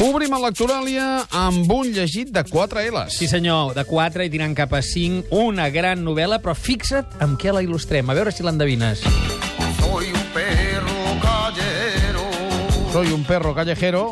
Obrim electoràlia amb un llegit de 4 L's. Sí, senyor, de 4 i tirant cap a 5, una gran novel·la, però fixa't amb què la il·lustrem, a veure si l'endevines. Soy un perro callero. Soy un perro callejero.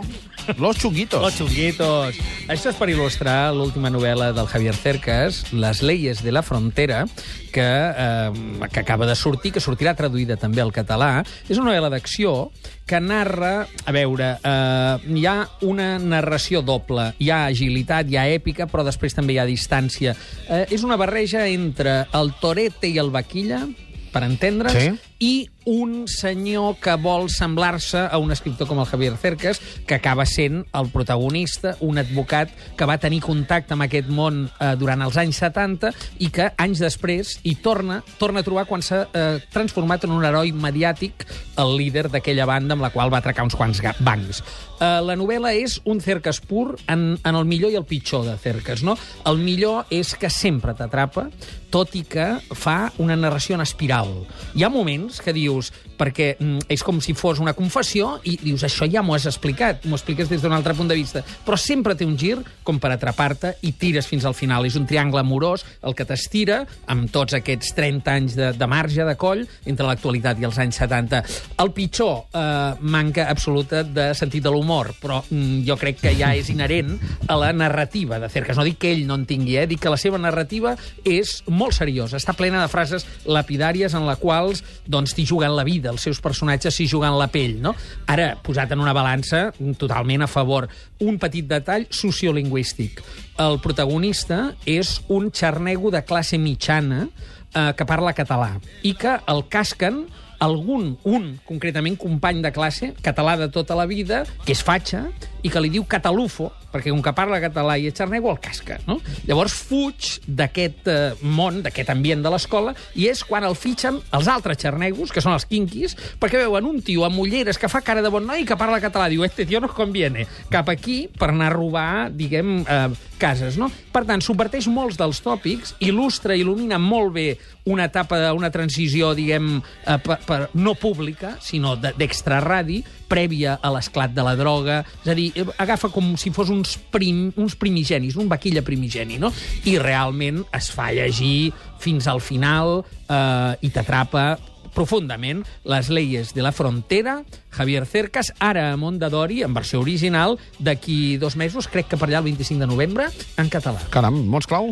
Los chunguitos. Los chunguitos. Això és per il·lustrar l'última novel·la del Javier Cercas, Les leyes de la frontera, que, eh, que acaba de sortir, que sortirà traduïda també al català. És una novel·la d'acció que narra... A veure, eh, hi ha una narració doble. Hi ha agilitat, hi ha èpica, però després també hi ha distància. Eh, és una barreja entre el torete i el vaquilla, per entendre's, Sí. I un senyor que vol semblar-se a un escriptor com el Javier Cercas, que acaba sent el protagonista, un advocat que va tenir contacte amb aquest món eh, durant els anys 70 i que anys després hi torna, torna a trobar quan s'ha eh, transformat en un heroi mediàtic el líder d'aquella banda amb la qual va atracar uns quants bancs. Eh, la novel·la és un Cercas pur en, en el millor i el pitjor de Cercas, no? El millor és que sempre t'atrapa, tot i que fa una narració en espiral. Hi ha moments que dius, perquè mm, és com si fos una confessió, i dius, això ja m'ho has explicat, m'ho expliques des d'un altre punt de vista, però sempre té un gir com per atrapar-te i tires fins al final. És un triangle amorós el que t'estira amb tots aquests 30 anys de, de marge, de coll, entre l'actualitat i els anys 70. El pitjor, eh, manca absoluta de sentit de l'humor, però mm, jo crec que ja és inherent a la narrativa de Cercas. No dic que ell no en tingui, eh? dic que la seva narrativa és molt seriosa, està plena de frases lapidàries en la quals doncs, t'hi juguen la vida, els seus personatges s'hi juguen la pell. No? Ara, posat en una balança, totalment a favor. Un petit detall sociolingüístic. El protagonista és un xarnego de classe mitjana eh, que parla català i que el casquen algun, un, concretament, company de classe, català de tota la vida, que és fatxa, i que li diu catalufo, perquè com que parla català i és xarnego, el casca. No? Llavors fuig d'aquest eh, món, d'aquest ambient de l'escola, i és quan el fitxen els altres xarnegos, que són els quinquis, perquè veuen un tio amb ulleres que fa cara de bon noi i que parla català. Diu, este tio nos conviene. Cap aquí per anar a robar, diguem, eh, cases. No? Per tant, subverteix molts dels tòpics, il·lustra, il·lumina molt bé una etapa, una transició, diguem, eh, per, per, no pública, sinó de- d'extraradi, prèvia a l'esclat de la droga. És a dir, agafa com si fos uns, prim, uns primigenis, un vaquilla primigeni, no? I realment es fa llegir fins al final eh, i t'atrapa profundament les leyes de la frontera, Javier Cercas, ara a Mondadori, en versió original, d'aquí dos mesos, crec que per allà el 25 de novembre, en català. Caram, mots clau.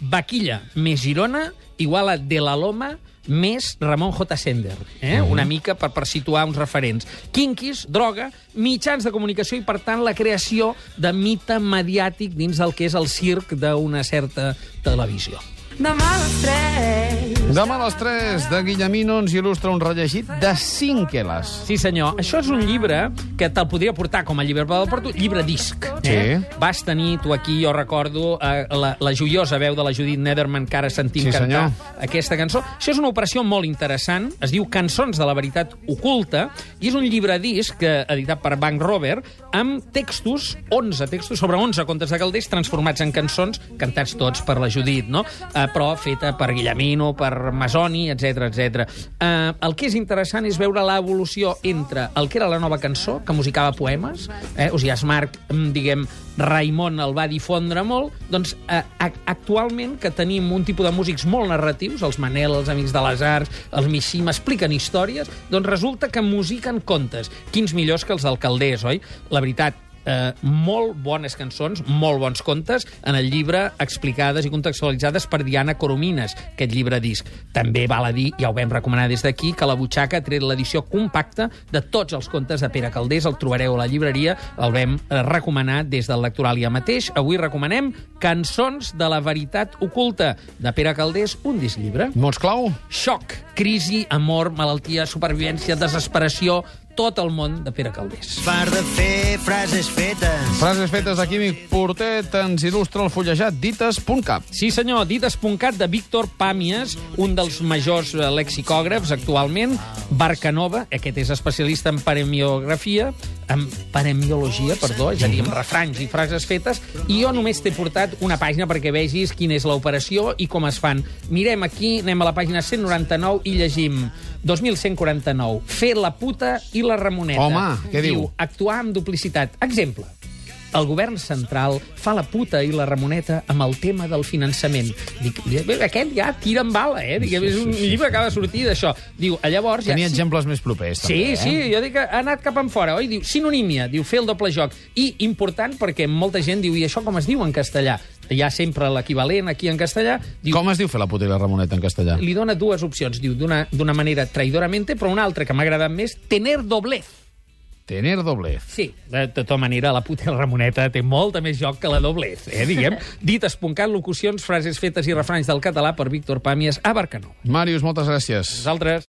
Vaquilla més Girona igual a De la Loma més Ramon J. Sender. Eh? Una mica per, per situar uns referents. Quinquis, droga, mitjans de comunicació i, per tant, la creació de mite mediàtic dins del que és el circ d'una certa televisió. Demà a les 3. Demà a les 3 de Guillemino ens il·lustra un rellegit de 5 L's. Sí, senyor. Això és un llibre que te'l podria portar com a llibre per del Porto, llibre disc. Eh? Sí. Vas tenir, tu aquí, jo recordo, eh, la, la joiosa veu de la Judit Nederman que ara sentim Sí, cantar senyor. aquesta cançó. Això és una operació molt interessant, es diu Cançons de la veritat oculta, i és un llibre disc eh, editat per Bank Rover, amb textos, 11 textos, sobre 11 contes de Calders transformats en cançons, cantats tots per la Judit, no? Eh, però feta per Guillemino, per Masoni, etc etc. Eh, el que és interessant és veure l'evolució entre el que era la nova cançó, que musicava poemes, eh? o sigui, Marc, diguem, Raimon el va difondre molt, doncs eh, actualment que tenim un tipus de músics molt narratius, els Manel, els Amics de les Arts, els Mishima, expliquen històries, doncs resulta que musiquen contes. Quins millors que els del Calders, oi? La veritat, eh, molt bones cançons, molt bons contes, en el llibre explicades i contextualitzades per Diana Coromines, aquest llibre disc. També val a dir, ja ho vam recomanar des d'aquí, que la butxaca ha tret l'edició compacta de tots els contes de Pere Calders, el trobareu a la llibreria, el vam eh, recomanar des del Lectoràlia mateix. Avui recomanem Cançons de la veritat oculta, de Pere Calders, un disc llibre. Mots clau? Xoc, crisi, amor, malaltia, supervivència, desesperació, tot el món de Pere Calders. Far de fer frases fetes. Frases fetes de Químic Portet ens il·lustra el fullejat dites.cap. Sí, senyor, Dites.cat de Víctor Pàmies, un dels majors eh, lexicògrafs actualment, Barcanova, aquest és especialista en paremiografia, en paremiologia, perdó, és a dir, en refranys i frases fetes, i jo només t'he portat una pàgina perquè vegis quina és l'operació i com es fan. Mirem aquí, anem a la pàgina 199 i llegim 2149. Fer la puta i la Ramoneta. Home, què diu? Actuar amb duplicitat. Exemple. el govern central fa la puta i la Ramoneta amb el tema del finançament. Dic, "Bé, aquest ja tira amb bala, eh? Dic, és un llibre que acaba de sortir d'això. Diu, llavors... Ja, Tenia exemples més propers, Sí, també, eh? sí, jo dic que ha anat cap en fora, oi? Diu, sinonímia, diu, fer el doble joc. I important perquè molta gent diu, i això com es diu en castellà? Hi ha sempre l'equivalent aquí en castellà. Diu, Com es diu fer la puta i la Ramoneta en castellà? li dona dues opcions. Diu, d'una manera traïdoramente, però una altra que m'ha agradat més, tener doblez. Tener doblez. Sí, de tota manera, la puta i la Ramoneta té molta més joc que la doblez, eh, diguem. Dit esponcat, locucions, frases fetes i refranys del català per Víctor Pàmies a Barcanó. Màrius, moltes gràcies. Nosaltres...